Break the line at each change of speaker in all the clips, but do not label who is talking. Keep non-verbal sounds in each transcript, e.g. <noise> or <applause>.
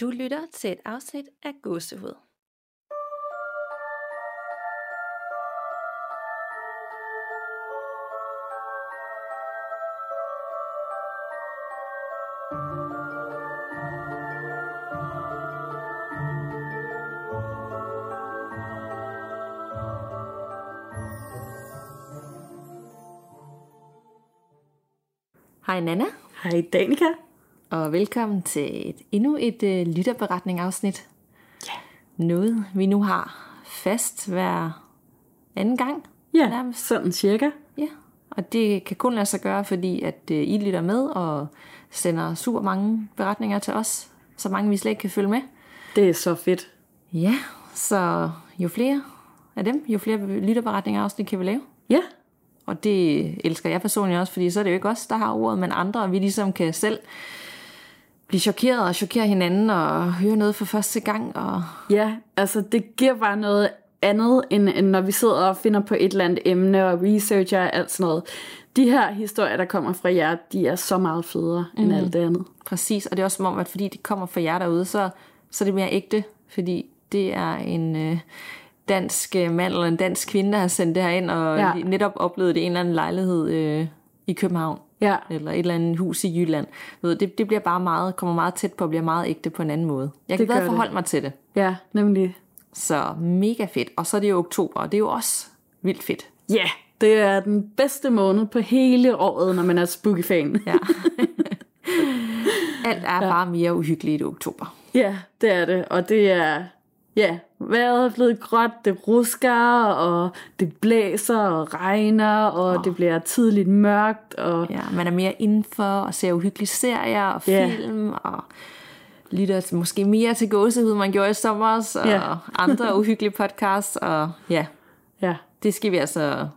Du lytter til et afsnit af Gåsehud. Hej Nana,
Hej Danika
og velkommen til et, endnu et uh, lytterberetning-afsnit.
Ja.
Noget, vi nu har fast hver anden gang.
Ja,
Nærmest.
sådan cirka.
Ja, og det kan kun lade sig gøre, fordi at uh, I lytter med og sender super mange beretninger til os. Så mange, vi slet ikke kan følge med.
Det er så fedt.
Ja, så jo flere af dem, jo flere lytterberetninger afsnit kan vi lave.
Ja,
Og det elsker jeg personligt også, fordi så er det jo ikke os, der har ordet, men andre, og vi ligesom kan selv blive chokeret og chokere hinanden og høre noget for første gang. Og
ja, altså det giver bare noget andet, end, end når vi sidder og finder på et eller andet emne og researcher og alt sådan noget. De her historier, der kommer fra jer, de er så meget federe mm. end alt det andet.
præcis, og det er også som om, at fordi det kommer fra jer derude, så, så er det mere ægte, fordi det er en øh, dansk øh, mand eller en dansk kvinde, der har sendt det her ind, og
ja.
netop oplevet det i en eller anden lejlighed øh, i København.
Ja,
eller et eller andet hus i Jylland. Du ved, det, det bliver bare meget, kommer meget tæt på at blive meget ægte på en anden måde. Jeg kan bedre
det.
forholde mig til det.
ja, nemlig.
Så mega fedt. Og så er det jo oktober, og det er jo også vildt fedt.
Ja, yeah, det er den bedste måned på hele året, når man er spooky-fan.
Ja. <laughs> Alt er ja. bare mere uhyggeligt i oktober.
Ja, det er det. Og det er, ja, vejret er blevet gråt, det rusker, og det blæser og regner, og oh. det bliver tidligt mørkt, og
Ja, man er mere indenfor og ser uhyggelige serier og film og lytter til, måske mere til gåsehud, man gjorde i sommer, og
Ja. <laughs>
andre uhyggelige podcasts. Og ja,
ja,
det skal vi altså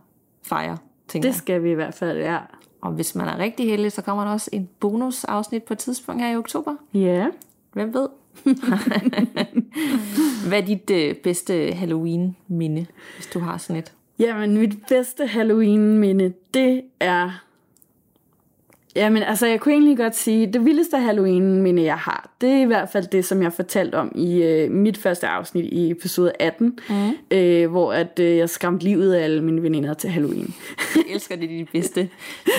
fejre, tænker
det skal vi i hvert fald, ja.
Og hvis man er rigtig heldig, så kommer der også en bonusafsnit på et tidspunkt her i oktober.
Ja,
Hvem ved? <laughs> Hvad er dit øh, bedste Halloween-minde, hvis du har sådan et?
jamen mit bedste Halloween-minde, det er... Jamen, altså, jeg kunne egentlig godt sige, det vildeste Halloween-minde, jeg har, det er i hvert fald det, som jeg fortalte om i øh, mit første afsnit i episode 18, mm. øh, hvor at, øh, jeg skræmte livet af alle mine veninder til Halloween.
Jeg elsker det, det er dit bedste,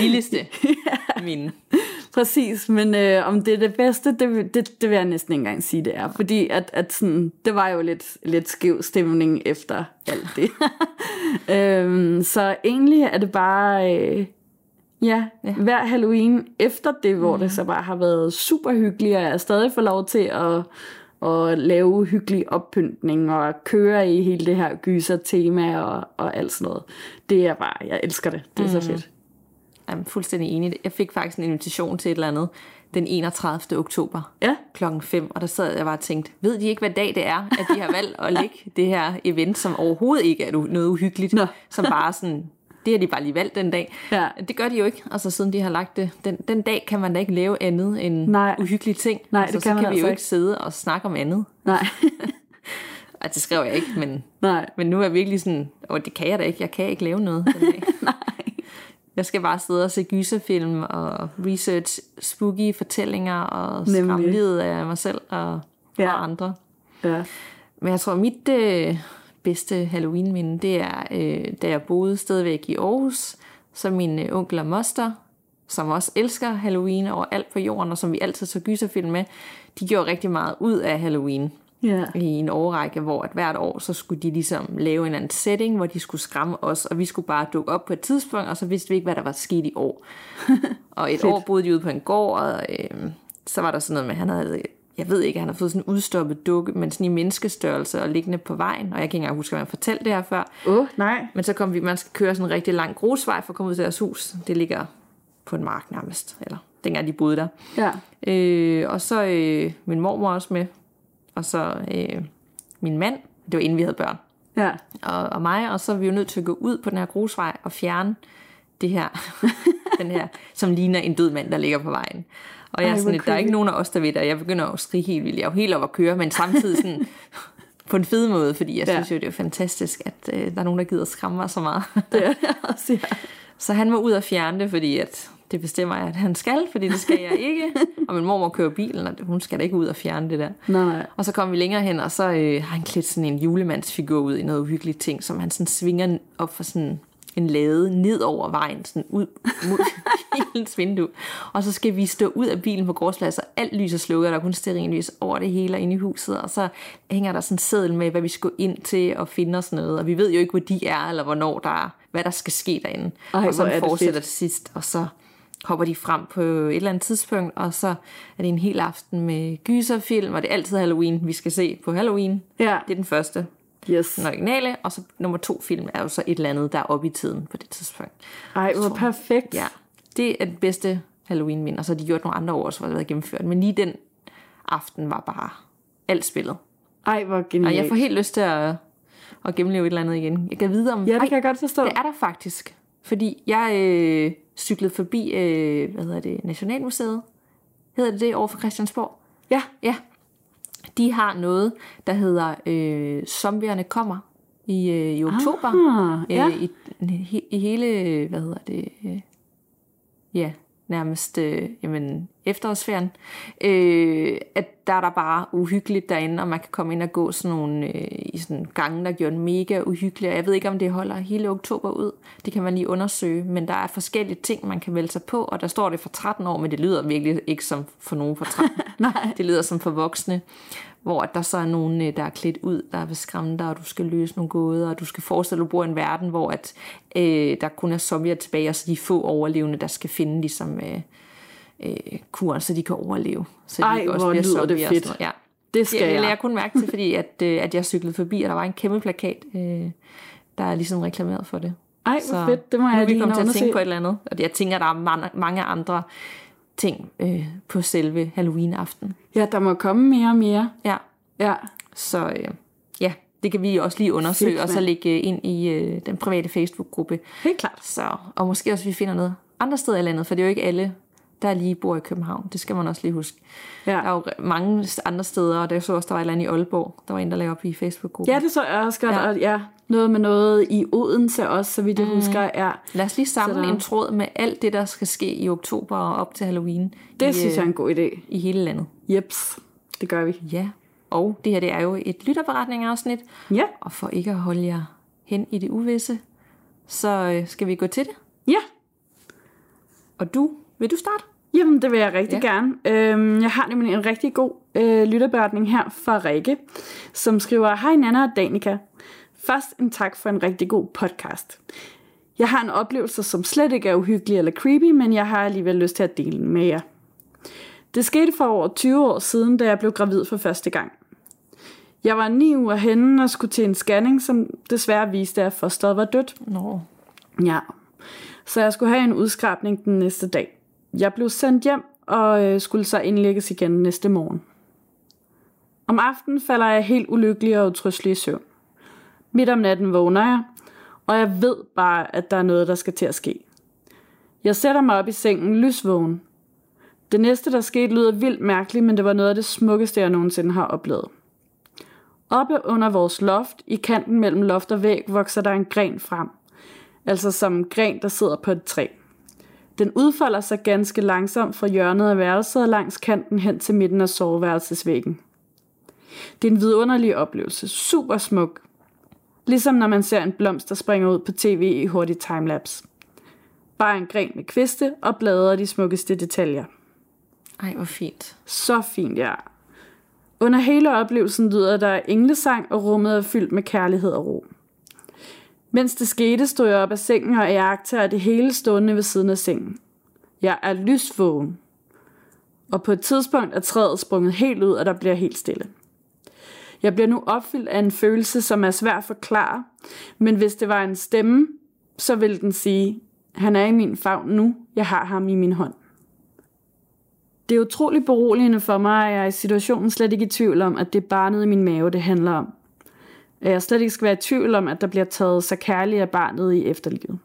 vildeste <laughs> minde.
Præcis, men øh, om det er det bedste, det, vil- det, det vil jeg næsten ikke engang sige, det er. Fordi at, at sådan, det var jo lidt, lidt skæv stemning efter alt det. <laughs> øhm, så egentlig er det bare, øh, ja, ja, hver Halloween efter det, hvor mm. det så bare har været super hyggeligt, og jeg stadig får lov til at, at lave hyggelig oppyntning og køre i hele det her gyser-tema og, og alt sådan noget. Det er bare, jeg elsker det. Det er mm. så fedt.
Jeg er fuldstændig enig. Jeg fik faktisk en invitation til et eller andet den 31. oktober
Ja,
klokken 5, og der sad jeg bare og tænkte, ved de ikke, hvad dag det er, at de har valgt at lægge <laughs> det her event, som overhovedet ikke er noget uhyggeligt,
Nå.
som bare sådan, det har de bare lige valgt den dag.
Ja.
Det gør de jo ikke, altså siden de har lagt det. Den, den dag kan man da ikke lave andet end
Nej.
uhyggelige ting.
Nej,
altså,
det kan
så
man
kan vi
altså
jo
ikke.
ikke sidde og snakke om andet.
nej, <laughs>
Ej, det skrev jeg ikke, men,
nej.
men nu er jeg virkelig sådan, og det kan jeg da ikke, jeg kan ikke lave noget den dag. <laughs> Jeg skal bare sidde og se gyserfilm og research spooky fortællinger og skræmme livet af mig selv og. Ja. og andre.
Ja.
Men jeg tror, mit øh, bedste Halloween-minde, det er, øh, da jeg boede stadigvæk i Aarhus, så min øh, onkel og moster, som også elsker Halloween over alt på jorden, og som vi altid så gyserfilm med, de gjorde rigtig meget ud af Halloween
Ja.
i en årrække, hvor at hvert år, så skulle de ligesom lave en anden setting, hvor de skulle skræmme os, og vi skulle bare dukke op på et tidspunkt, og så vidste vi ikke, hvad der var sket i år. <laughs> og et år boede de ude på en gård, og øh, så var der sådan noget med, han havde, jeg ved ikke, han har fået sådan en udstoppet dukke, men sådan i menneskestørrelse og liggende på vejen, og jeg kan ikke engang huske, hvad han fortalte det her før.
Åh, oh, nej.
Men så kom vi, man skal køre sådan en rigtig lang grusvej for at komme ud til deres hus. Det ligger på en mark nærmest, eller dengang de boede der.
Ja.
Øh, og så øh, min mormor også med. Og så øh, min mand. Det var inden vi havde børn.
Ja.
Og, og mig. Og så er vi jo nødt til at gå ud på den her grusvej og fjerne det her, <laughs> den her, som ligner en død mand, der ligger på vejen. Og jeg er
Ej,
sådan,
hvor
lidt, der er ikke nogen af os, der ved det. og Jeg begynder at skrige helt vildt. Jeg er jo helt op at køre, men samtidig sådan <laughs> på en fed måde, fordi jeg
Ja.
synes jo, det er fantastisk, at øh, der er nogen, der gider skræmme mig så meget.
Det er også, ja. <laughs>
Så han må ud og fjerne det, fordi at det bestemmer jeg, at han skal, fordi det skal jeg ikke. <laughs> og min mor kører bilen, og hun skal da ikke ud og fjerne det der.
Nej, nej.
Og så kommer vi længere hen, og så øh, har han klædt sådan en julemandsfigur ud i noget uhyggeligt ting, som han sådan svinger op for sådan en lade ned over vejen, sådan ud mod <laughs> bilens vindue. Og så skal vi stå ud af bilen på gårdsplads, og alt lys er slukket, og der er kun stearinlys over det hele inde i huset. Og så hænger der sådan en seddel med, hvad vi skal gå ind til og finde os noget. Og vi ved jo ikke, hvor de er, eller hvornår der er, hvad der skal ske derinde.
Ej,
og så
er det
fortsætter
fedt.
det sidst, og så hopper de frem på et eller andet tidspunkt, og så er det en hel aften med gyserfilm, og det er altid Halloween, vi skal se på Halloween.
Ja,
Det er den første,
yes.
den originale, og så nummer to film er jo så et eller andet, der er oppe i tiden på det tidspunkt.
Ej, hvor perfekt.
Ja, det er den bedste halloween mind og så har de gjort nogle andre år, så har det været gennemført. Men lige den aften var bare alt spillet.
Ej, hvor
Og
genialt.
jeg får helt lyst til at, at gennemleve et eller andet igen. Jeg kan vide om...
Ja, det kan jeg godt forstå.
det er der faktisk. Fordi jeg øh, cyklede forbi, øh, hvad hedder det, Nationalmuseet. Hedder det det over for Christiansborg?
Ja,
Ja. De har noget, der hedder øh, Zombierne kommer i, øh, i oktober.
Ah, ja.
øh, i, i hele, hvad hedder det, øh, ja, nærmest øh, jamen, efterårsferien, øh, at der er der bare uhyggeligt derinde, og man kan komme ind og gå sådan nogle, øh, i sådan gange, der gjorde mega uhyggelig, og jeg ved ikke, om det holder hele oktober ud. Det kan man lige undersøge, men der er forskellige ting, man kan melde sig på, og der står det for 13 år, men det lyder virkelig ikke som for nogen for 13. <laughs>
Nej.
Det lyder som for voksne, hvor der så er nogen, øh, der er klædt ud, der vil skræmme dig, og du skal løse nogle gåder, og du skal forestille dig, at du bor i en verden, hvor at, øh, der kun er zombier tilbage, og så de få overlevende, der skal finde ligesom, øh, øh, kuren, så de kan overleve. Så de
Ej,
ikke
hvor lyder det
zombier sådan
fedt.
Ja.
det skal
Det
jeg.
lagde jeg kun mærke til, fordi at, øh, at jeg cyklede forbi, og der var en kæmpe plakat, øh, der er ligesom reklameret for det.
Ej, hvor fedt. Det må jeg lige
til at tænke på et eller andet. Og jeg tænker, der er mange andre ting øh, på selve Halloween-aften.
Ja, der må komme mere og mere.
Ja,
Ja,
så øh, ja, det kan vi også lige undersøge,
Fedt,
og så lægge øh, ind i øh, den private Facebook-gruppe.
helt klart.
Så, og måske også, vi finder noget andre steder i landet, for det er jo ikke alle, der lige bor i København. Det skal man også lige huske.
Ja.
Der er jo mange andre steder, og der så også, der var et eller andet i Aalborg. Der var en, der lagde op i Facebook-gruppen.
Ja, det så jeg også godt.
Ja.
Og ja, noget med noget i Odense også, så vidt jeg mm. husker. Ja,
Lad os lige samle en tråd med alt det, der skal ske i oktober og op til Halloween.
det
i,
synes jeg er en god idé.
I hele landet.
Jeps, det gør vi.
Ja, og det her det er jo et lytterberetning-afsnit.
Ja,
Og for ikke at holde jer hen i det uvisse, så øh, skal vi gå til det.
ja.
Og du, vil du starte?
Jamen, det vil jeg rigtig
Ja.
gerne. Øhm, jeg har nemlig en rigtig god øh, lytterberetning her fra Rikke, som skriver, Hej Nana og Danika. Først en tak for en rigtig god podcast. Jeg har en oplevelse, som slet ikke er uhyggelig eller creepy, men jeg har alligevel lyst til at dele den med jer. Det skete for over 20 år siden, da jeg blev gravid for første gang. Jeg var ni uger henne og skulle til en scanning, som desværre viste, at fosteret var dødt.
Nå,
Ja. Så jeg skulle have en udskrabning den næste dag. Jeg blev sendt hjem og øh, skulle så indlægges igen næste morgen. Om aftenen falder jeg helt ulykkelig og utrystelig i søvn. Midt om natten vågner jeg, og jeg ved bare, at der er noget, der skal til at ske. Jeg sætter mig op i sengen lysvågen. Det næste, der skete, lyder vildt mærkeligt, men det var noget af det smukkeste, jeg nogensinde har oplevet. Oppe under vores loft, i kanten mellem loft og væg, vokser der en gren frem. Altså som en gren, der sidder på et træ. Den udfolder sig ganske langsomt fra hjørnet af værelset og langs kanten hen til midten af soveværelsesvæggen. Det er en vidunderlig oplevelse. Super smuk. Ligesom når man ser en blomst, der springer ud på tv i hurtig timelapse. Bare en gren med kviste og blade og de smukkeste detaljer.
ej hvor fint.
Så fint, ja. Under hele oplevelsen lyder der englesang, og rummet er fyldt med kærlighed og ro. Mens det skete, stod jeg op af sengen og jagter det hele stående ved siden af sengen. Jeg er lysvågen. Og på et tidspunkt er træet sprunget helt ud, og der bliver helt stille. Jeg bliver nu opfyldt af en følelse, som er svær at forklare, men hvis det var en stemme, så ville den sige, han er i min favn nu, jeg har ham i min hånd. Det er utroligt beroligende for mig, at jeg er i situationen slet ikke i tvivl om, at det er barnet i min mave, det handler om. At jeg slet ikke skal være i tvivl om, at der bliver taget så kærligt af barnet i efterlivet.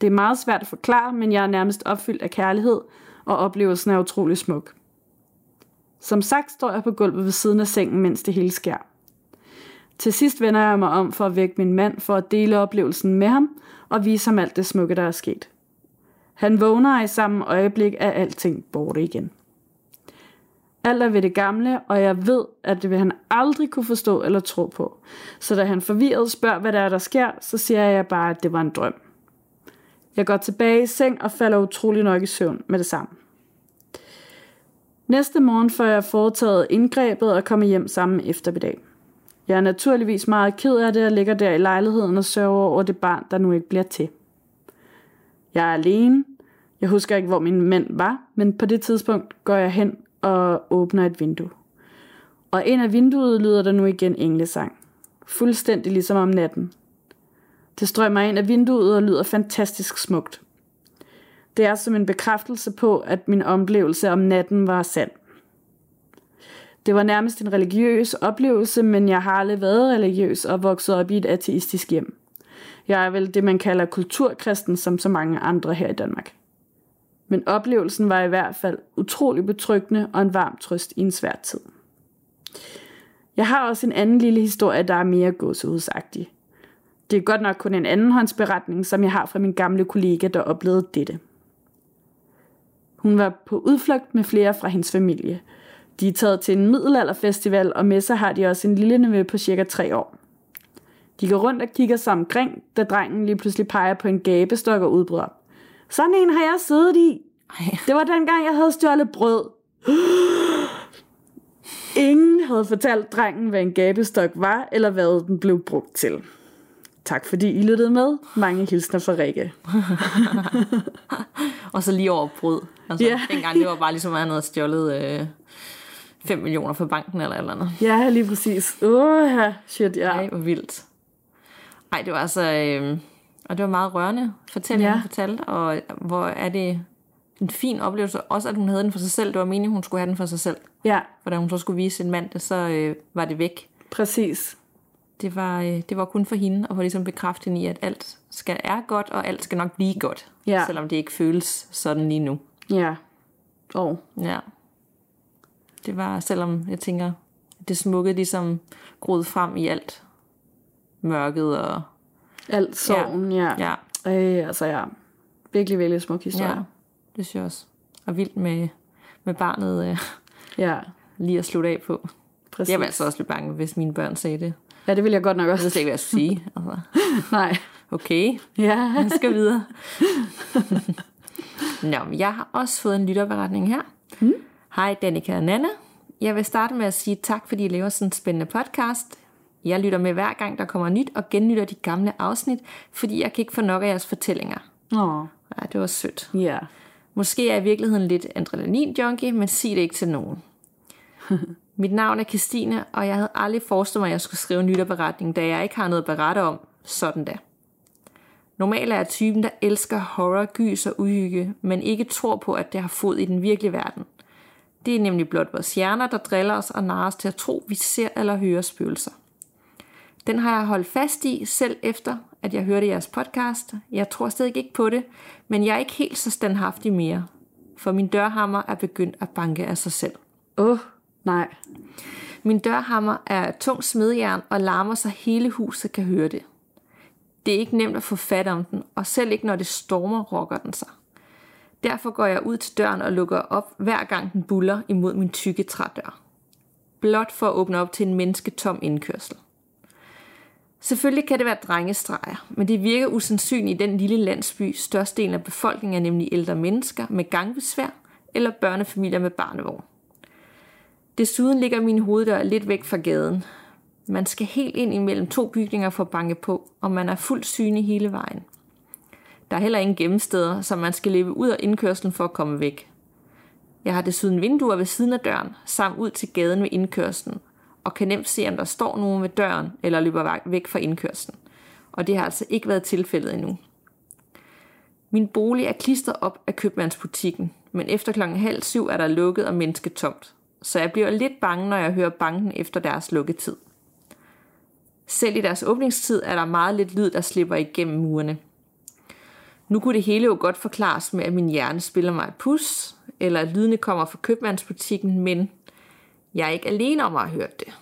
Det er meget svært at forklare, men jeg er nærmest opfyldt af kærlighed, og oplevelsen er utrolig smuk. Som sagt står jeg på gulvet ved siden af sengen, mens det hele sker. Til sidst vender jeg mig om for at vække min mand for at dele oplevelsen med ham og vise ham alt det smukke, der er sket. Han vågner i samme øjeblik, at alting borte igen. Alt er ved det gamle, og jeg ved, at det vil han aldrig kunne forstå eller tro på. Så da han forvirret spørger, hvad der er, der sker, så siger jeg bare, at det var en drøm. Jeg går tilbage i seng og falder utrolig nok i søvn med det samme. Næste morgen får jeg foretaget indgrebet og kommer hjem sammen eftermiddag. Jeg er naturligvis meget ked af det og ligger der i lejligheden og sørger over det barn, der nu ikke bliver til. Jeg er alene. Jeg husker ikke, hvor min mand var, men på det tidspunkt går jeg hen og åbner et vindue. Og ind af vinduet lyder der nu igen englesang. Fuldstændig ligesom om natten. Det strømmer ind af vinduet og lyder fantastisk smukt. Det er som en bekræftelse på, at min oplevelse om natten var sand. Det var nærmest en religiøs oplevelse, men jeg har aldrig været religiøs og vokset op i et ateistisk hjem. Jeg er vel det, man kalder kulturkristen, som så mange andre her i Danmark. Men oplevelsen var i hvert fald utrolig betryggende og en varm trøst i en svær tid. Jeg har også en anden lille historie, der er mere gåsehudsagtig. Det er godt nok kun en andenhåndsberetning, som jeg har fra min gamle kollega, der oplevede dette. Hun var på udflugt med flere fra hendes familie. De er taget til en middelalderfestival, og med sig har de også en lille nevø på cirka tre år. De går rundt og kigger sig omkring, da drengen lige pludselig peger på en gabestok og udbryder. Sådan en har jeg siddet i. Det var dengang, jeg havde stjålet brød. Ingen havde fortalt drengen, hvad en gabestok var, eller hvad den blev brugt til. Tak fordi I lyttede med. Mange hilsner fra Rikke. <laughs>
og så lige over brød. Altså, yeah. Dengang det var bare ligesom, at han havde stjålet øh, 5 millioner fra banken eller eller andet.
Ja, lige præcis. Åh, uh, ja. shit, ja.
Ej, hvor vildt. Ej, det var altså... Øh, og det var meget rørende fortælling, ja. hun fortalte. Og hvor er det en fin oplevelse. Også at hun havde den for sig selv. Det var meningen, hun skulle have den for sig selv.
Ja.
For da hun så skulle vise sin mand det, så øh, var det væk.
Præcis.
Det var, øh, det var kun for hende, og for ligesom bekræfte hende i, at alt skal er godt, og alt skal nok blive godt.
Ja.
Selvom det ikke føles sådan lige nu.
Ja. Oh.
Ja. Det var, selvom jeg tænker, det smukke ligesom groede frem i alt mørket og...
Alt sorgen, ja.
Ja.
ja. Øh, altså ja, virkelig, virkelig smuk historie. Ja,
det synes jeg også. Og vildt med, med barnet øh,
ja.
lige at slutte af på. Præcis. Jeg var altså også lidt bange, hvis mine børn sagde det.
Ja, det vil jeg godt nok også.
Jeg ved ikke, hvad jeg skulle sige. Altså. <laughs>
Nej.
Okay,
ja.
jeg skal videre. <laughs> Nå, jeg har også fået en lytterberetning her.
Hmm?
Hej Danika og Nanne. Jeg vil starte med at sige tak, fordi I laver sådan en spændende podcast. Jeg lytter med hver gang, der kommer nyt, og genlytter de gamle afsnit, fordi jeg kan ikke få nok af jeres fortællinger.
Åh.
Ja, det var sødt.
Ja.
Måske er jeg i virkeligheden lidt adrenalin-junkie, men sig det ikke til nogen. <laughs> Mit navn er Christine, og jeg havde aldrig forestillet mig, at jeg skulle skrive en lytterberetning, da jeg ikke har noget at berette om. Sådan da. Normalt er jeg typen, der elsker horror, gys og uhygge, men ikke tror på, at det har fod i den virkelige verden. Det er nemlig blot vores hjerner, der driller os og narer os til at tro, vi ser eller hører spøgelser. Den har jeg holdt fast i, selv efter, at jeg hørte jeres podcast. Jeg tror stadig ikke på det, men jeg er ikke helt så standhaftig mere, for min dørhammer er begyndt at banke af sig selv.
Åh, oh, nej.
Min dørhammer er tung smedjern og larmer så hele huset kan høre det. Det er ikke nemt at få fat om den, og selv ikke når det stormer, rokker den sig. Derfor går jeg ud til døren og lukker op, hver gang den buller imod min tykke trædør. Blot for at åbne op til en mennesketom indkørsel. Selvfølgelig kan det være drengestreger, men det virker usandsynligt i den lille landsby. Størstedelen af befolkningen er nemlig ældre mennesker med gangbesvær eller børnefamilier med barnevogn. Desuden ligger min hoveddør lidt væk fra gaden. Man skal helt ind imellem to bygninger for at banke på, og man er fuldt synlig hele vejen. Der er heller ingen gennemsteder, så man skal leve ud af indkørslen for at komme væk. Jeg har desuden vinduer ved siden af døren, samt ud til gaden ved indkørslen, og kan nemt se, om der står nogen ved døren eller løber væk fra indkørslen. Og det har altså ikke været tilfældet endnu. Min bolig er klistret op af købmandsbutikken, men efter klokken halv syv er der lukket og mennesket tomt, så jeg bliver lidt bange, når jeg hører banken efter deres lukketid. Selv i deres åbningstid er der meget lidt lyd, der slipper igennem murene. Nu kunne det hele jo godt forklares med, at min hjerne spiller mig et pus, eller at lydene kommer fra købmandsbutikken, men jeg er ikke alene om at have hørt det.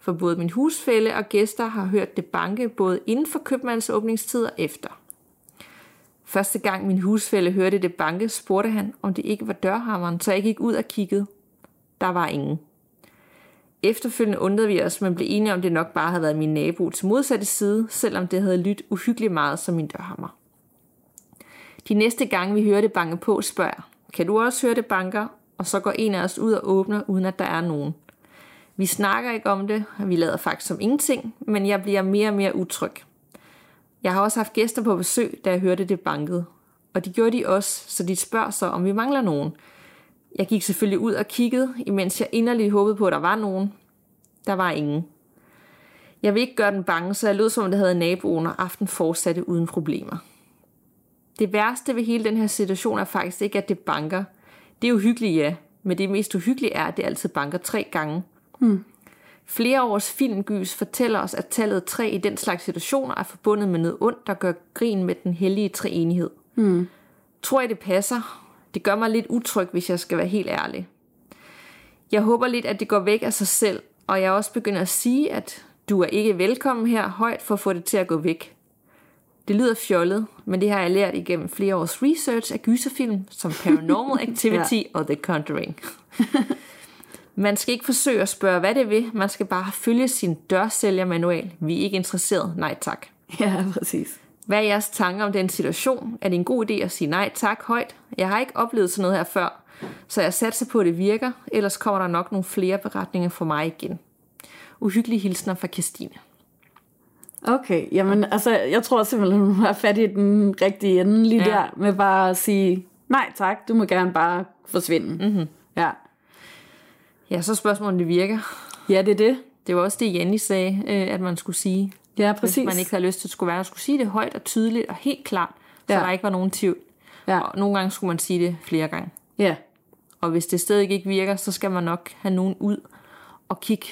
For både min husfælde og gæster har hørt det banke både inden for købmands åbningstid og efter. Første gang min husfælde hørte det banke, spurgte han, om det ikke var dørhammeren, så jeg gik ud og kiggede. Der var ingen. Efterfølgende undrede vi os, men blev enige om, det nok bare havde været min nabo til modsatte side, selvom det havde lyttet uhyggeligt meget som min dørhammer. De næste gange vi hørte banke på, spørger kan du også høre det banker? Og så går en af os ud og åbner, uden at der er nogen. Vi snakker ikke om det, og vi lader faktisk som ingenting, men jeg bliver mere og mere utryg. Jeg har også haft gæster på besøg, da jeg hørte det bankede. Og de gjorde de også, så de spørger så, om vi mangler nogen. Jeg gik selvfølgelig ud og kiggede, imens jeg inderligt håbede på, at der var nogen. Der var ingen. Jeg vil ikke gøre den bange, så jeg lød som om det havde naboen, og aften fortsatte uden problemer. Det værste ved hele den her situation er faktisk ikke, at det banker. Det er uhyggeligt, ja, men det mest uhyggelige er, at det altid banker tre gange. Hmm. Flere års filmgys fortæller os, at tallet 3 i den slags situationer er forbundet med noget ondt, der gør grin med den hellige treenighed. Hmm. Tror jeg, det passer? Det gør mig lidt utryg, hvis jeg skal være helt ærlig. Jeg håber lidt, at det går væk af sig selv, og jeg også begynder at sige, at du er ikke velkommen her højt for at få det til at gå væk. Det lyder fjollet, men det har jeg lært igennem flere års research af gyserfilm som Paranormal <laughs> Activity ja. og The Conjuring. Man skal ikke forsøge at spørge, hvad det vil. Man skal bare følge sin dørsælgermanual. Vi er ikke interesseret. Nej tak.
Ja, præcis.
Hvad er jeres tanker om den situation? Er det en god idé at sige nej tak højt? Jeg har ikke oplevet sådan noget her før, så jeg satser på, at det virker. Ellers kommer der nok nogle flere beretninger for mig igen. Uhyggelige hilsner fra Christine.
Okay, jamen altså, jeg tror simpelthen, hun har fat i den rigtige ende lige ja. der, med bare at sige, nej tak, du må gerne bare forsvinde.
Mm-hmm.
Ja.
Ja, så spørgsmålet, om det virker.
Ja, det er det.
Det var også det, Jenny sagde, øh, at man skulle sige.
Ja, præcis.
Hvis man ikke havde lyst til at skulle være, man skulle sige det højt og tydeligt og helt klart, så ja. der ikke var nogen tvivl. Ja. Og nogle gange skulle man sige det flere gange.
Ja.
Og hvis det stadig ikke virker, så skal man nok have nogen ud og kigge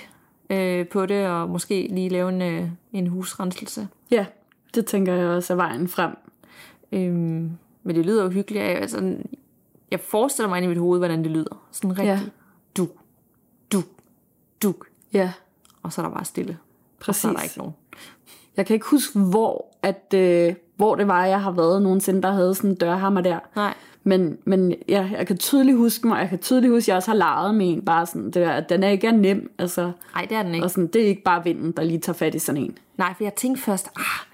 øh, på det, og måske lige lave en, øh, en husrenselse.
Ja, det tænker jeg også er vejen frem.
Øhm, men det lyder jo hyggeligt. Altså, jeg forestiller mig ind i mit hoved, hvordan det lyder. Sådan rigtig ja. du, du, du.
Ja.
Og så er der bare stille.
Præcis.
Og så er der ikke nogen.
Jeg kan ikke huske, hvor, at, øh, hvor det var, jeg har været nogensinde, der havde sådan en dørhammer der.
Nej.
Men, men ja, jeg kan tydeligt huske mig, jeg kan tydeligt huske, at jeg også har leget med en, bare sådan, det der, at den er ikke er nem, altså.
Nej, det er den ikke.
Og sådan, det er ikke bare vinden, der lige tager fat i sådan en.
Nej, for jeg tænkte først, ah,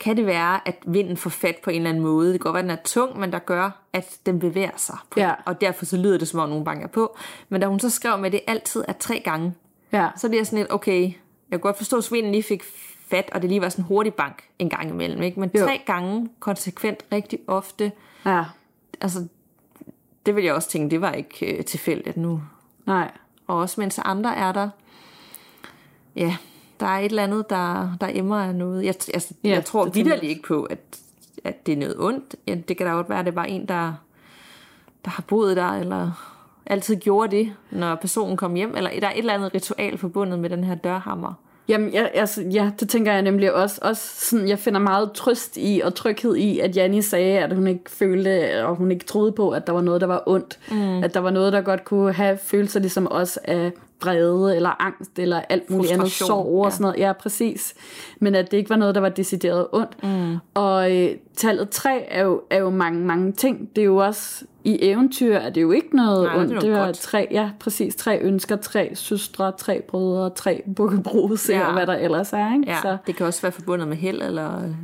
kan det være, at vinden får fat på en eller anden måde? Det kan godt være, at den er tung, men der gør, at den bevæger sig. På
ja.
Og derfor så lyder det, som om nogen banker på. Men da hun så skrev med, at det altid er tre gange,
ja.
så bliver jeg sådan lidt, okay, jeg kan godt forstå, at vinden lige fik fat, og det lige var sådan en hurtig bank en gang imellem. Ikke? Men jo. tre gange konsekvent rigtig ofte,
ja.
Altså det vil jeg også tænke, det var ikke øh, tilfældigt nu.
Nej.
Og også mens andre er der, ja, der er et eller andet, der, der emmer af noget. Jeg, altså, ja, jeg tror vidderligt ikke på, at, at det er noget ondt. Ja, det kan da godt være, at det var en, der, der har boet der, eller altid gjorde det, når personen kom hjem, eller der er et eller andet ritual forbundet med den her dørhammer.
Jamen, ja, altså, ja, det tænker jeg nemlig også. også sådan, jeg finder meget trøst i og tryghed i, at Janni sagde, at hun ikke følte, og hun ikke troede på, at der var noget, der var ondt.
Mm.
At der var noget, der godt kunne have følelser ligesom os af vrede eller angst eller alt muligt andet sorg og sådan noget. Ja, præcis. Men at det ikke var noget, der var decideret ondt.
Mm.
Og øh, tallet 3 er jo, er jo mange, mange ting. Det er jo også i eventyr er det jo ikke noget
Nej,
ondt.
Det er,
det
er
tre, ja, præcis. Tre ønsker, tre søstre, tre brødre, tre bukkebruse ja. og hvad der ellers er. Ikke?
Ja,
så.
det kan også være forbundet med held eller øh,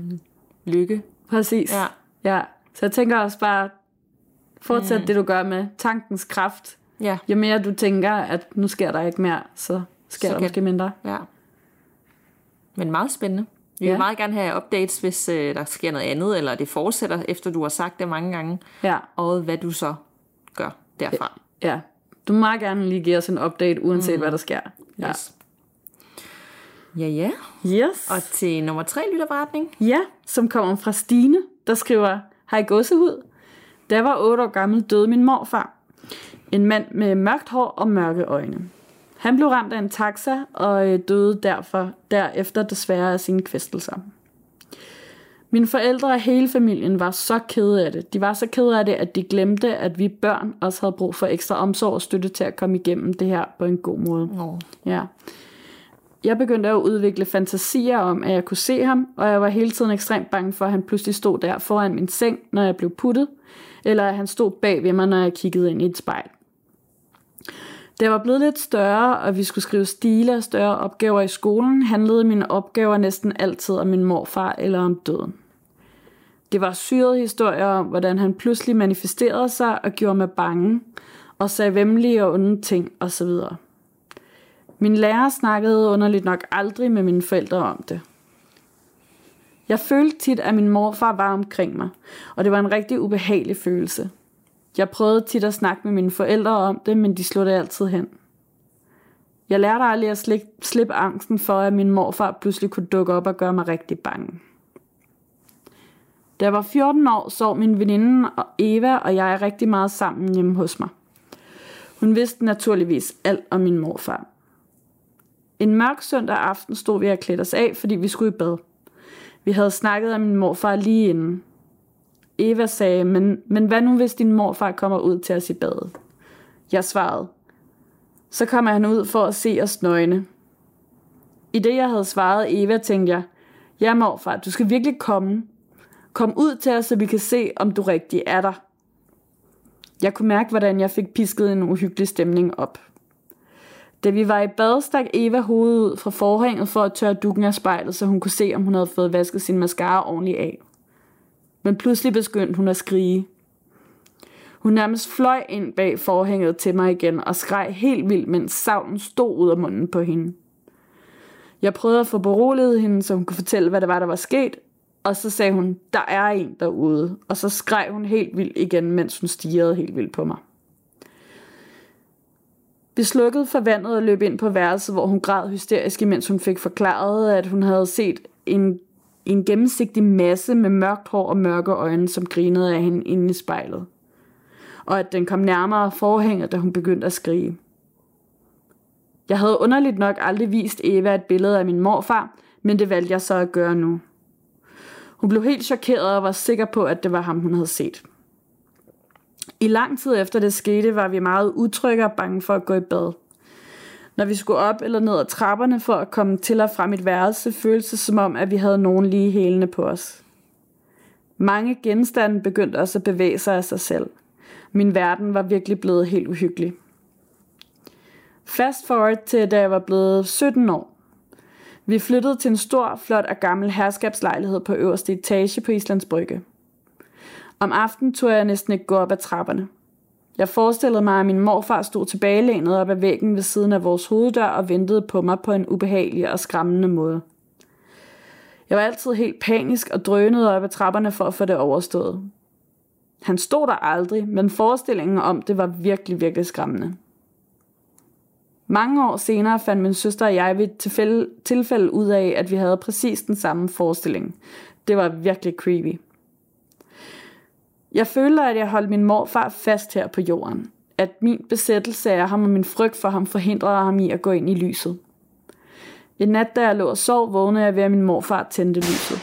lykke.
Præcis.
Ja.
ja. Så jeg tænker også bare, fortsæt mm. det du gør med tankens kraft.
Ja.
Jo mere du tænker, at nu sker der ikke mere, så sker så der måske mindre.
Ja. Men meget spændende. Vi vil meget gerne have updates, hvis øh, der sker noget andet, eller det fortsætter, efter du har sagt det mange gange.
Ja.
Og hvad du så gør derfra.
Ja. Du må meget gerne lige give os en update, uanset mm. hvad der sker. Ja.
Yes. Ja, ja.
Yes.
Og til nummer tre lytterberetning.
Ja, som kommer fra Stine, der skriver, Hej godsehud. Da jeg var 8 år gammel, døde min morfar. En mand med mørkt hår og mørke øjne. Han blev ramt af en taxa og øh, døde derfor derefter desværre af sine kvæstelser. Mine forældre og hele familien var så kede af det. De var så kede af det, at de glemte, at vi børn også havde brug for ekstra omsorg og støtte til at komme igennem det her på en god måde.
Oh.
Ja. Jeg begyndte at udvikle fantasier om, at jeg kunne se ham, og jeg var hele tiden ekstremt bange for, at han pludselig stod der foran min seng, når jeg blev puttet, eller at han stod bag ved mig, når jeg kiggede ind i et spejl. Da jeg var blevet lidt større, og vi skulle skrive stile og større opgaver i skolen, handlede mine opgaver næsten altid om min morfar eller om døden. Det var syrede historier om, hvordan han pludselig manifesterede sig og gjorde mig bange, og sagde vemmelige og onde ting osv. Min lærer snakkede underligt nok aldrig med mine forældre om det. Jeg følte tit, at min morfar var omkring mig, og det var en rigtig ubehagelig følelse. Jeg prøvede tit at snakke med mine forældre om det, men de slog det altid hen. Jeg lærte aldrig at slippe angsten for, at min morfar pludselig kunne dukke op og gøre mig rigtig bange. Da jeg var 14 år, sov min veninde Eva og jeg rigtig meget sammen hjemme hos mig. Hun vidste naturligvis alt om min morfar. En mørk søndag aften stod vi og klædte os af, fordi vi skulle i bad. Vi havde snakket om min morfar lige inden. Eva sagde, men, men hvad nu hvis din morfar kommer ud til os i badet? Jeg svarede, så kommer han ud for at se os nøgne. I det jeg havde svaret Eva, tænkte jeg, ja morfar, du skal virkelig komme. Kom ud til os, så vi kan se, om du rigtig er der. Jeg kunne mærke, hvordan jeg fik pisket en uhyggelig stemning op. Da vi var i bad, stak Eva hovedet ud fra forhænget for at tørre dukken af spejlet, så hun kunne se, om hun havde fået vasket sin mascara ordentligt af. Men pludselig begyndte hun at skrige. Hun nærmest fløj ind bag forhænget til mig igen og skreg helt vildt, mens savnen stod ud af munden på hende. Jeg prøvede at få beroliget hende, så hun kunne fortælle, hvad det var, der var sket, og så sagde hun, der er en derude, og så skreg hun helt vildt igen, mens hun stirrede helt vildt på mig. Vi slukkede for vandet og løb ind på værelset, hvor hun græd hysterisk, mens hun fik forklaret, at hun havde set en, en gennemsigtig masse med mørkt hår og mørke øjne, som grinede af hende inde i spejlet. Og at den kom nærmere forhænget, da hun begyndte at skrige. Jeg havde underligt nok aldrig vist Eva et billede af min morfar, men det valgte jeg så at gøre nu. Hun blev helt chokeret og var sikker på, at det var ham, hun havde set. I lang tid efter det skete, var vi meget utrygge og bange for at gå i bad. Når vi skulle op eller ned ad trapperne for at komme til og fra mit værelse, føltes det som om, at vi havde nogen lige hælende på os. Mange genstande begyndte også at bevæge sig af sig selv. Min verden var virkelig blevet helt uhyggelig. Fast forward til, da jeg var blevet 17 år. Vi flyttede til en stor, flot og gammel herskabslejlighed på øverste etage på Islands Brygge. Om aftenen tog jeg næsten ikke gå op ad trapperne. Jeg forestillede mig, at min morfar stod tilbagelænet op ad væggen ved siden af vores hoveddør og ventede på mig på en ubehagelig og skræmmende måde. Jeg var altid helt panisk og drønede op ad trapperne for at få det overstået. Han stod der aldrig, men forestillingen om det var virkelig, virkelig skræmmende. Mange år senere fandt min søster og jeg ved et tilfælde, tilfælde ud af, at vi havde præcis den samme forestilling. Det var virkelig creepy. Jeg føler, at jeg holdt min morfar fast her på jorden. At min besættelse af ham og min frygt for ham forhindrede ham i at gå ind i lyset. En nat, da jeg lå og sov, vågnede jeg ved, at min morfar tændte lyset.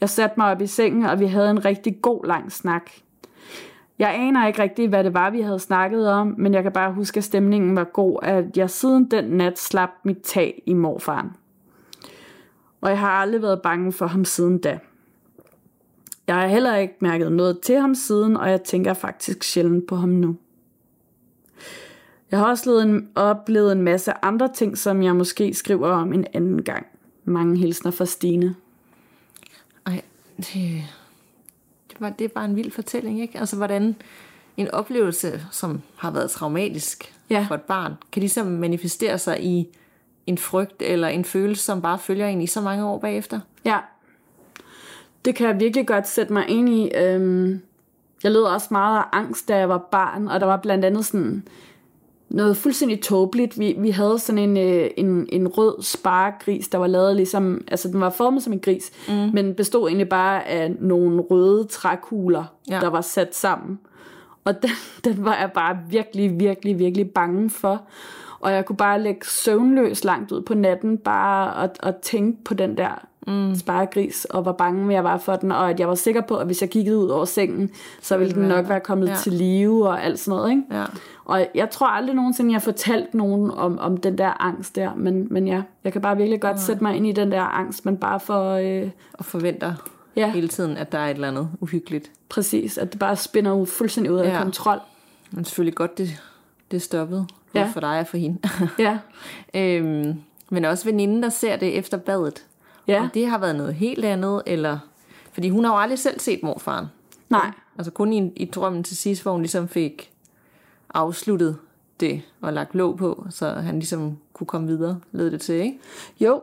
Jeg satte mig op i sengen, og vi havde en rigtig god lang snak. Jeg aner ikke rigtig, hvad det var, vi havde snakket om, men jeg kan bare huske, at stemningen var god, at jeg siden den nat slap mit tag i morfaren. Og jeg har aldrig været bange for ham siden da. Jeg har heller ikke mærket noget til ham siden, og jeg tænker faktisk sjældent på ham nu. Jeg har også en, oplevet en masse andre ting, som jeg måske skriver om en anden gang. Mange hilsner fra Stine.
Ej, det, det, var, det er bare en vild fortælling, ikke? Altså, hvordan en oplevelse, som har været traumatisk ja. for et barn, kan ligesom manifestere sig i en frygt eller en følelse, som bare følger en i så mange år bagefter.
Ja, det kan jeg virkelig godt sætte mig ind i. Øhm, jeg led også meget af angst, da jeg var barn, og der var blandt andet sådan noget fuldstændig tåbeligt. Vi, vi havde sådan en, øh, en, en rød sparegris, der var lavet ligesom, altså den var formet som en gris, mm. men bestod egentlig bare af nogle røde trækugler, ja. der var sat sammen. Og den, <laughs> den var jeg bare virkelig, virkelig, virkelig bange for. Og jeg kunne bare lægge søvnløs langt ud på natten, bare at, at tænke på den der mm. sparegris, og hvor bange jeg var for den, og at jeg var sikker på, at hvis jeg kiggede ud over sengen, så ville den nok være kommet ja. til live og alt sådan noget. Ikke?
Ja.
Og jeg tror aldrig nogensinde, jeg har fortalt nogen om, om den der angst der, men, men ja, jeg kan bare virkelig godt ja. sætte mig ind i den der angst, men bare for... Øh,
og forventer ja. hele tiden, at der er et eller andet uhyggeligt.
Præcis, at det bare spinner fuldstændig ud af ja. kontrol.
Men selvfølgelig godt, det, det stoppede. Både ja. for dig og for hende.
ja. <laughs>
øhm, men også veninden, der ser det efter badet.
Ja.
Og det har været noget helt andet, eller... Fordi hun har jo aldrig selv set morfaren.
Nej.
Altså kun i, i drømmen til sidst, hvor hun ligesom fik afsluttet det og lagt låg på, så han ligesom kunne komme videre, lød det til, ikke?
Jo.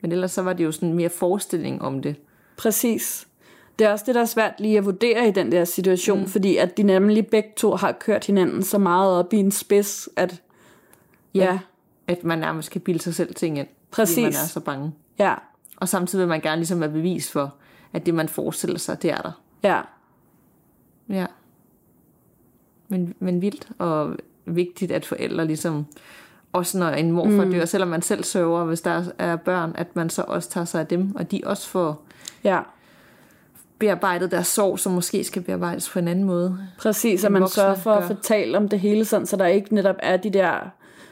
Men ellers så var det jo sådan mere forestilling om det.
Præcis. Det er også det, der er svært lige at vurdere i den der situation, mm. fordi at de nemlig begge to har kørt hinanden så meget op i en spids, at
ja, ja. at man nærmest kan bilde sig selv ting ind,
Præcis.
fordi man er så bange.
Ja.
Og samtidig vil man gerne ligesom være bevis for, at det man forestiller sig, det er der.
Ja.
Ja. Men, men vildt og vigtigt, at forældre ligesom, også når en morfar mm. dør, selvom man selv sørger, hvis der er børn, at man så også tager sig af dem, og de også får
ja.
bearbejdet deres sorg, som måske skal bearbejdes på en anden måde.
Præcis, at man sørger for at fortælle om det hele, sådan, så der ikke netop er de der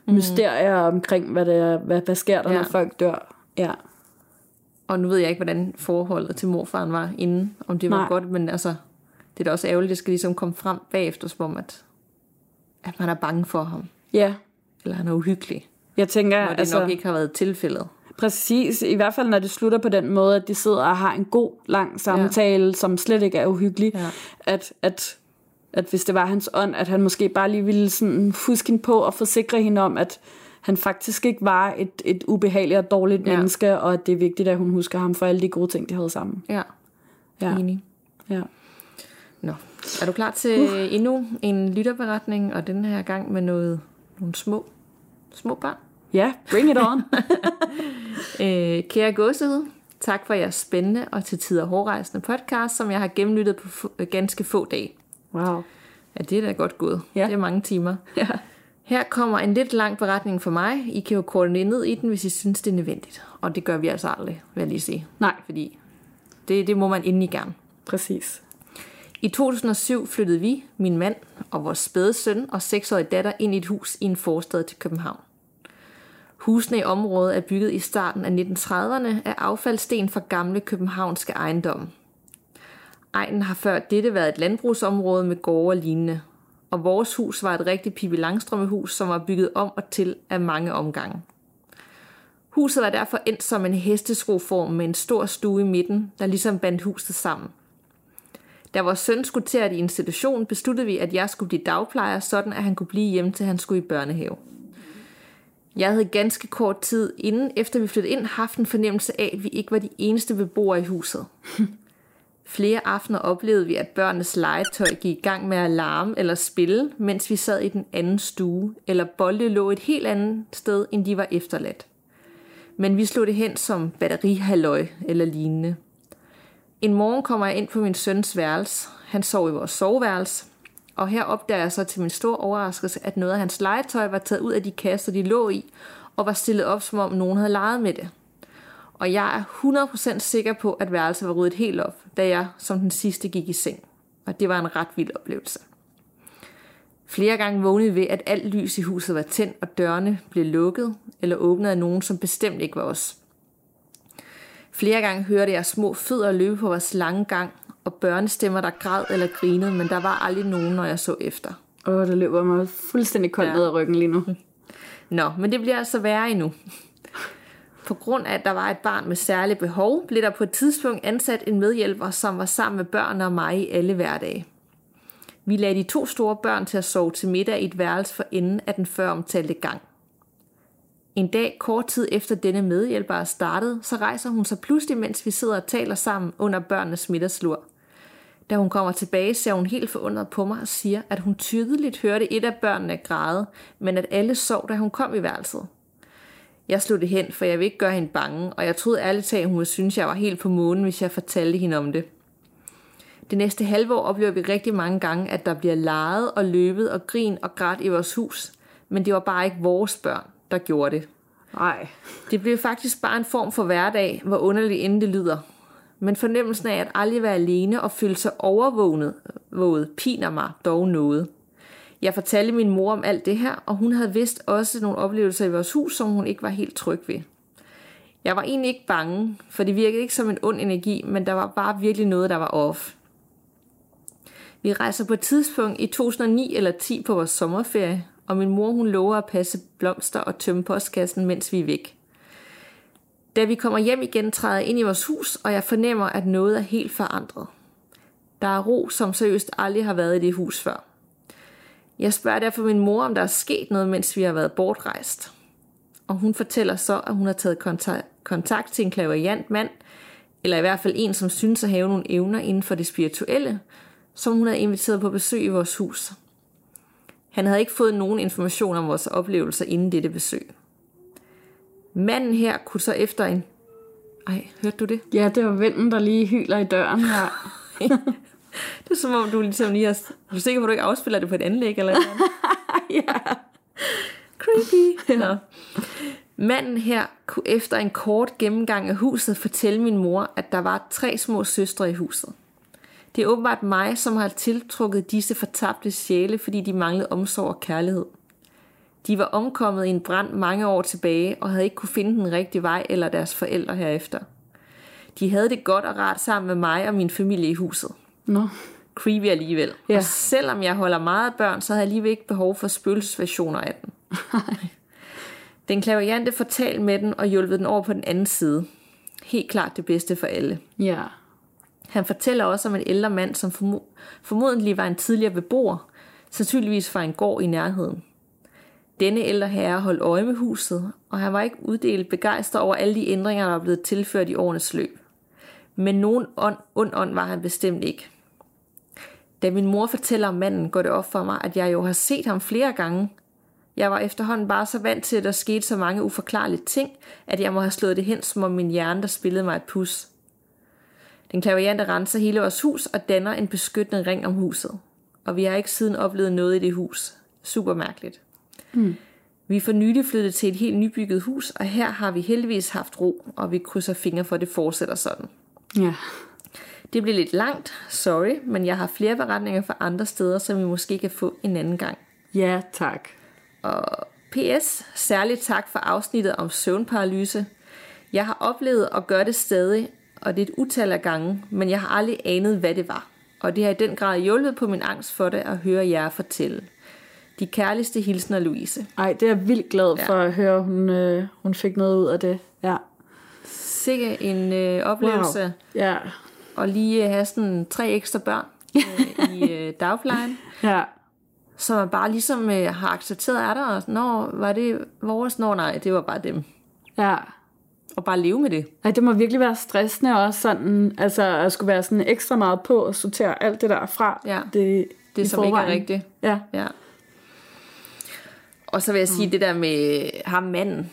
mm. mysterier omkring, hvad, det er, hvad, hvad sker der, ja. når folk dør. Ja.
Og nu ved jeg ikke, hvordan forholdet til morfaren var inden, om det var Nej. godt, men altså, det er da også ærgerligt, det skal ligesom komme frem bagefter, som om, at, at man er bange for ham.
Ja.
Eller han er uhyggelig.
Jeg tænker,
når det altså, nok ikke har været tilfældet.
Præcis, i hvert fald når det slutter på den måde, at de sidder og har en god, lang samtale, ja. som slet ikke er uhyggelig.
Ja.
At, at, at hvis det var hans ånd, at han måske bare lige ville sådan huske hende på og forsikre hende om, at han faktisk ikke var et, et ubehageligt og dårligt ja. menneske, og at det er vigtigt, at hun husker ham for alle de gode ting, de havde sammen.
Ja,
ja.
enig.
Ja.
Nå, er du klar til uh. endnu en lytterberetning, og den her gang med noget, nogle små, små børn?
Ja, yeah, bring it on. <laughs>
øh, kære gåsehud, tak for jeres spændende og til tider hårdrejsende podcast, som jeg har gennemlyttet på ganske få dage.
Wow.
Ja, det er da godt gået.
Ja.
Det er mange timer.
Ja.
Her kommer en lidt lang beretning for mig. I kan jo korte ned i den, hvis I synes, det er nødvendigt. Og det gør vi altså aldrig, vil jeg lige sige.
Nej.
Fordi det, det må man endelig gerne.
Præcis.
I 2007 flyttede vi, min mand og vores spæde søn og seksårige datter ind i et hus i en forstad til København. Husene i området er bygget i starten af 1930'erne af affaldssten fra gamle københavnske ejendomme. Ejnen har før dette været et landbrugsområde med gårde og lignende, og vores hus var et rigtigt Pippi Langstrømme-hus, som var bygget om og til af mange omgange. Huset var derfor endt som en hesteskroform med en stor stue i midten, der ligesom bandt huset sammen. Da vores søn skulle til at i institution, besluttede vi, at jeg skulle blive dagplejer, sådan at han kunne blive hjemme til han skulle i børnehave. Jeg havde ganske kort tid inden, efter vi flyttede ind, haft en fornemmelse af, at vi ikke var de eneste beboere i huset. Flere aftener oplevede vi, at børnenes legetøj gik i gang med at larme eller spille, mens vi sad i den anden stue, eller bolde lå et helt andet sted, end de var efterladt. Men vi slog det hen som batterihalløj eller lignende. En morgen kommer jeg ind på min søns værelse. Han sov i vores soveværelse. Og her opdager jeg så til min store overraskelse, at noget af hans legetøj var taget ud af de kasser, de lå i, og var stillet op, som om nogen havde leget med det. Og jeg er 100% sikker på, at værelset var ryddet helt op, da jeg som den sidste gik i seng. Og det var en ret vild oplevelse. Flere gange vågnede ved, at alt lys i huset var tændt, og dørene blev lukket eller åbnet af nogen, som bestemt ikke var os. Flere gange hørte jeg små fødder løbe på vores lange gang, og børnestemmer, der græd eller grinede, men der var aldrig nogen, når jeg så efter.
Åh, oh, der løber mig fuldstændig koldt ja. ned ad ryggen lige nu.
Nå, men det bliver altså værre endnu. På grund af, at der var et barn med særlige behov, blev der på et tidspunkt ansat en medhjælper, som var sammen med børn og mig i alle hverdage. Vi lagde de to store børn til at sove til middag i et værelse for enden af den før omtalte gang. En dag kort tid efter denne medhjælper er startet, så rejser hun sig pludselig, mens vi sidder og taler sammen under børnenes middagslur. Da hun kommer tilbage, ser hun helt forundret på mig og siger, at hun tydeligt hørte et af børnene græde, men at alle sov, da hun kom i værelset. Jeg slog det hen, for jeg vil ikke gøre hende bange, og jeg troede ærligt talt, hun ville synes, jeg var helt på månen, hvis jeg fortalte hende om det. Det næste halve år oplever vi rigtig mange gange, at der bliver leget og løbet og grin og grædt i vores hus, men det var bare ikke vores børn, der gjorde det.
Nej.
Det blev faktisk bare en form for hverdag, hvor underligt end det lyder. Men fornemmelsen af at aldrig være alene og føle sig overvåget våget, piner mig dog noget. Jeg fortalte min mor om alt det her, og hun havde vist også nogle oplevelser i vores hus, som hun ikke var helt tryg ved. Jeg var egentlig ikke bange, for det virkede ikke som en ond energi, men der var bare virkelig noget, der var off. Vi rejser på et tidspunkt i 2009 eller 10 på vores sommerferie, og min mor hun lover at passe blomster og tømme postkassen, mens vi er væk. Da vi kommer hjem igen, træder jeg ind i vores hus, og jeg fornemmer, at noget er helt forandret. Der er ro, som seriøst aldrig har været i det hus før. Jeg spørger derfor min mor, om der er sket noget, mens vi har været bortrejst. Og hun fortæller så, at hun har taget kontakt til en klaverjant mand, eller i hvert fald en, som synes at have nogle evner inden for det spirituelle, som hun havde inviteret på besøg i vores hus. Han havde ikke fået nogen information om vores oplevelser inden dette besøg. Manden her kunne så efter en... Ej, hørte du det?
Ja, det var vinden, der lige hyler i døren her. <laughs>
det er som om, du ligesom lige har... Er du sikker på, at du ikke afspiller det på et anlæg eller noget? <laughs>
ja.
Creepy. Nå. Manden her kunne efter en kort gennemgang af huset fortælle min mor, at der var tre små søstre i huset. Det er åbenbart mig, som har tiltrukket disse fortabte sjæle, fordi de manglede omsorg og kærlighed. De var omkommet i en brand mange år tilbage og havde ikke kunne finde den rigtige vej eller deres forældre herefter. De havde det godt og rart sammen med mig og min familie i huset.
Nå.
Creepy alligevel. Ja. Og selvom jeg holder meget af børn, så havde jeg alligevel ikke behov for spøgelsesversioner af den. <laughs> den klaverjante fortalte med den og hjulpet den over på den anden side. Helt klart det bedste for alle.
Ja.
Han fortæller også om en ældre mand, som formodentlig var en tidligere beboer, sandsynligvis fra en gård i nærheden. Denne ældre herre holdt øje med huset, og han var ikke uddelt begejstret over alle de ændringer, der var blevet tilført i årenes løb. Men nogen ånd, ond ånd var han bestemt ikke. Da min mor fortæller om manden, går det op for mig, at jeg jo har set ham flere gange. Jeg var efterhånden bare så vant til, at der skete så mange uforklarlige ting, at jeg må have slået det hen, som om min hjerne, der spillede mig et pus. Den klaviante renser hele vores hus og danner en beskyttende ring om huset. Og vi har ikke siden oplevet noget i det hus. Super mærkeligt. Mm. Vi er for nylig flyttet til et helt nybygget hus, og her har vi heldigvis haft ro, og vi krydser fingre for, at det fortsætter sådan.
Ja.
Det bliver lidt langt, sorry, men jeg har flere beretninger fra andre steder, som vi måske kan få en anden gang.
Ja, tak.
Og PS, særligt tak for afsnittet om søvnparalyse. Jeg har oplevet at gøre det stadig, og det er et utal af gange, men jeg har aldrig anet, hvad det var. Og det har i den grad hjulpet på min angst for det at høre jer fortælle. De kærligste hilsner, Louise.
Ej, det er jeg vildt glad for ja. at høre, hun, øh, hun fik noget ud af det. Ja.
Sikke en øh, oplevelse. Wow.
Ja.
Og lige have sådan tre ekstra børn øh, i øh, dagplejen. <laughs>
Ja.
Så man bare ligesom øh, har accepteret er der, og når var det vores? Når nej, det var bare dem.
Ja.
Og bare leve med det.
Nej, det må virkelig være stressende også sådan, altså at skulle være sådan ekstra meget på og sortere alt det der fra.
Ja.
Det,
det som forvejen. ikke er rigtigt.
Ja.
ja. Og så vil jeg sige mm. det der med ham manden,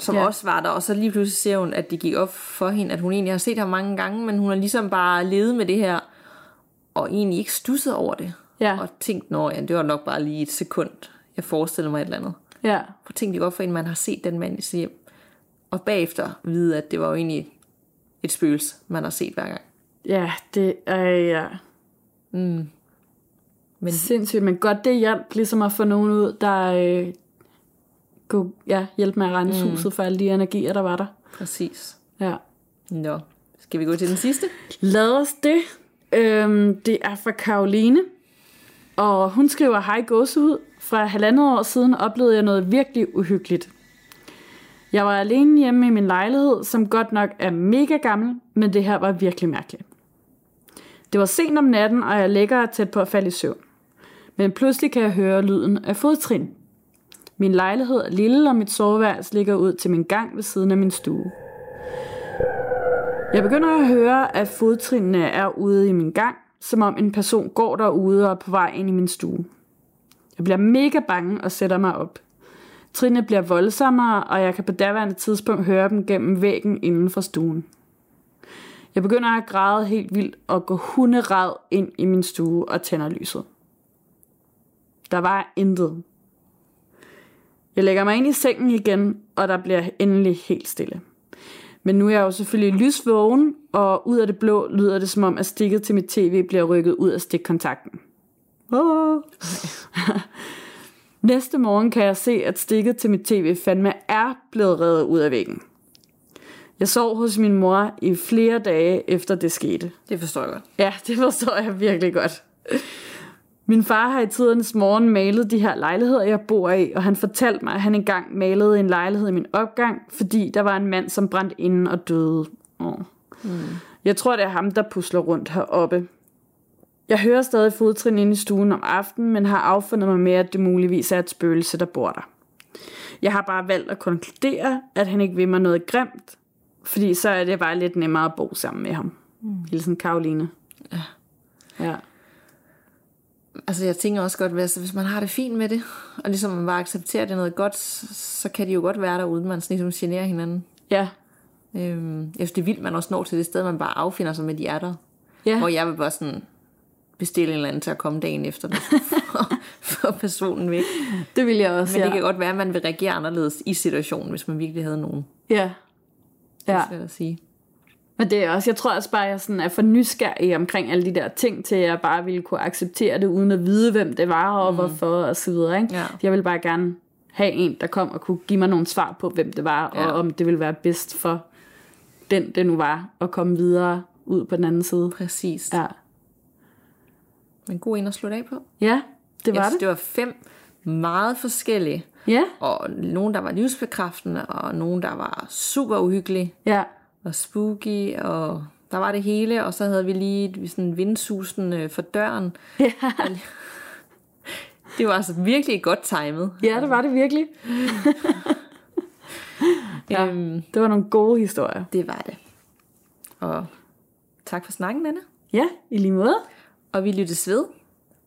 som ja. også var der, og så lige pludselig ser hun, at det gik op for hende, at hun egentlig har set ham mange gange, men hun har ligesom bare levet med det her, og egentlig ikke stusset over det.
Ja.
Og tænkt, nå ja, det var nok bare lige et sekund, jeg forestiller mig et eller andet.
Ja.
For tænkte det godt for en, man har set den mand i sit hjem. Og bagefter vide, at det var jo egentlig et spøgelse, man har set hver gang.
Ja, det er, ja.
Mm.
Men... Sindssygt, men godt det hjælp, ligesom at få nogen ud, der øh, kunne ja, hjælpe med at rense mm. huset for alle de energier, der var der.
Præcis.
Ja.
Nå, skal vi gå til den sidste?
Lad os det. Øhm, det er fra Karoline, og hun skriver, hej gåsehud. Fra halvandet år siden oplevede jeg noget virkelig uhyggeligt. Jeg var alene hjemme i min lejlighed, som godt nok er mega gammel, men det her var virkelig mærkeligt. Det var sent om natten, og jeg ligger tæt på at falde i søvn. Men pludselig kan jeg høre lyden af fodtrin. Min lejlighed er lille, og mit soveværelse ligger ud til min gang ved siden af min stue. Jeg begynder at høre, at fodtrinene er ude i min gang, som om en person går derude og er på vej ind i min stue. Jeg bliver mega bange og sætter mig op. Trinene bliver voldsommere, og jeg kan på daværende tidspunkt høre dem gennem væggen inden for stuen. Jeg begynder at græde helt vildt og gå hunderad ind i min stue og tænder lyset. Der var intet. Jeg lægger mig ind i sengen igen, og der bliver endelig helt stille. Men nu er jeg jo selvfølgelig lysvågen, og ud af det blå lyder det som om, at stikket til mit tv bliver rykket ud af stikkontakten. Oh. <laughs> Næste morgen kan jeg se, at stikket til mit tv fandme er blevet reddet ud af væggen. Jeg sov hos min mor i flere dage efter det skete.
Det forstår jeg godt.
Ja, det forstår jeg virkelig godt. Min far har i tidernes morgen malet de her lejligheder, jeg bor i, og han fortalte mig, at han engang malede en lejlighed i min opgang, fordi der var en mand, som brændte inden og døde. Oh. Mm. Jeg tror, det er ham, der pusler rundt heroppe. Jeg hører stadig fodtrin inde i stuen om aftenen, men har affundet mig med, at det muligvis er et spøgelse, der bor der. Jeg har bare valgt at konkludere, at han ikke vil mig noget grimt, fordi så er det bare lidt nemmere at bo sammen med ham. Mm. Hilsen Karoline.
Ja.
Ja.
Altså jeg tænker også godt, hvis, hvis man har det fint med det, og ligesom man bare accepterer, at det er noget godt, så, kan de jo godt være derude, man sådan ligesom generer hinanden.
Ja.
Øhm, jeg synes, det er vildt, man også når til det sted, man bare affinder sig med, de er der.
Ja.
Hvor jeg vil bare sådan bestille en eller anden til at komme dagen efter, for, <laughs> for personen væk.
Det vil jeg også,
Men
ja.
det kan godt være, at man vil reagere anderledes i situationen, hvis man virkelig havde nogen.
Ja. Ja.
Det skal jeg sige.
Men det er også, jeg tror også bare, at jeg sådan er for nysgerrig omkring alle de der ting, til at jeg bare ville kunne acceptere det, uden at vide, hvem det var, og mm. hvorfor, og så videre. Ikke?
Ja.
Jeg ville bare gerne have en, der kom og kunne give mig nogle svar på, hvem det var,
Ja.
og om det ville være bedst for den, det nu var, at komme videre ud på den anden side.
Præcis.
Ja,
Men god en at slutte af på.
ja det var
jeg synes,
det.
det var fem meget forskellige.
Ja,
Og nogen, der var livsbekræftende, og nogen, der var super uhyggelige
ja,
og spooky, og der var det hele, og så havde vi lige sådan en vindsusen øh, for døren. <laughs>
ja.
Det var altså virkelig godt timet.
ja, det var det virkelig. <laughs> Ja.
Øhm,
Det var nogle gode historier.
det var det. Og tak for snakken, Anna.
Ja, i lige måde.
Og vi lyttes ved.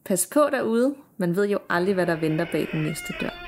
Pas på derude. Man ved jo aldrig, hvad der venter bag den næste dør.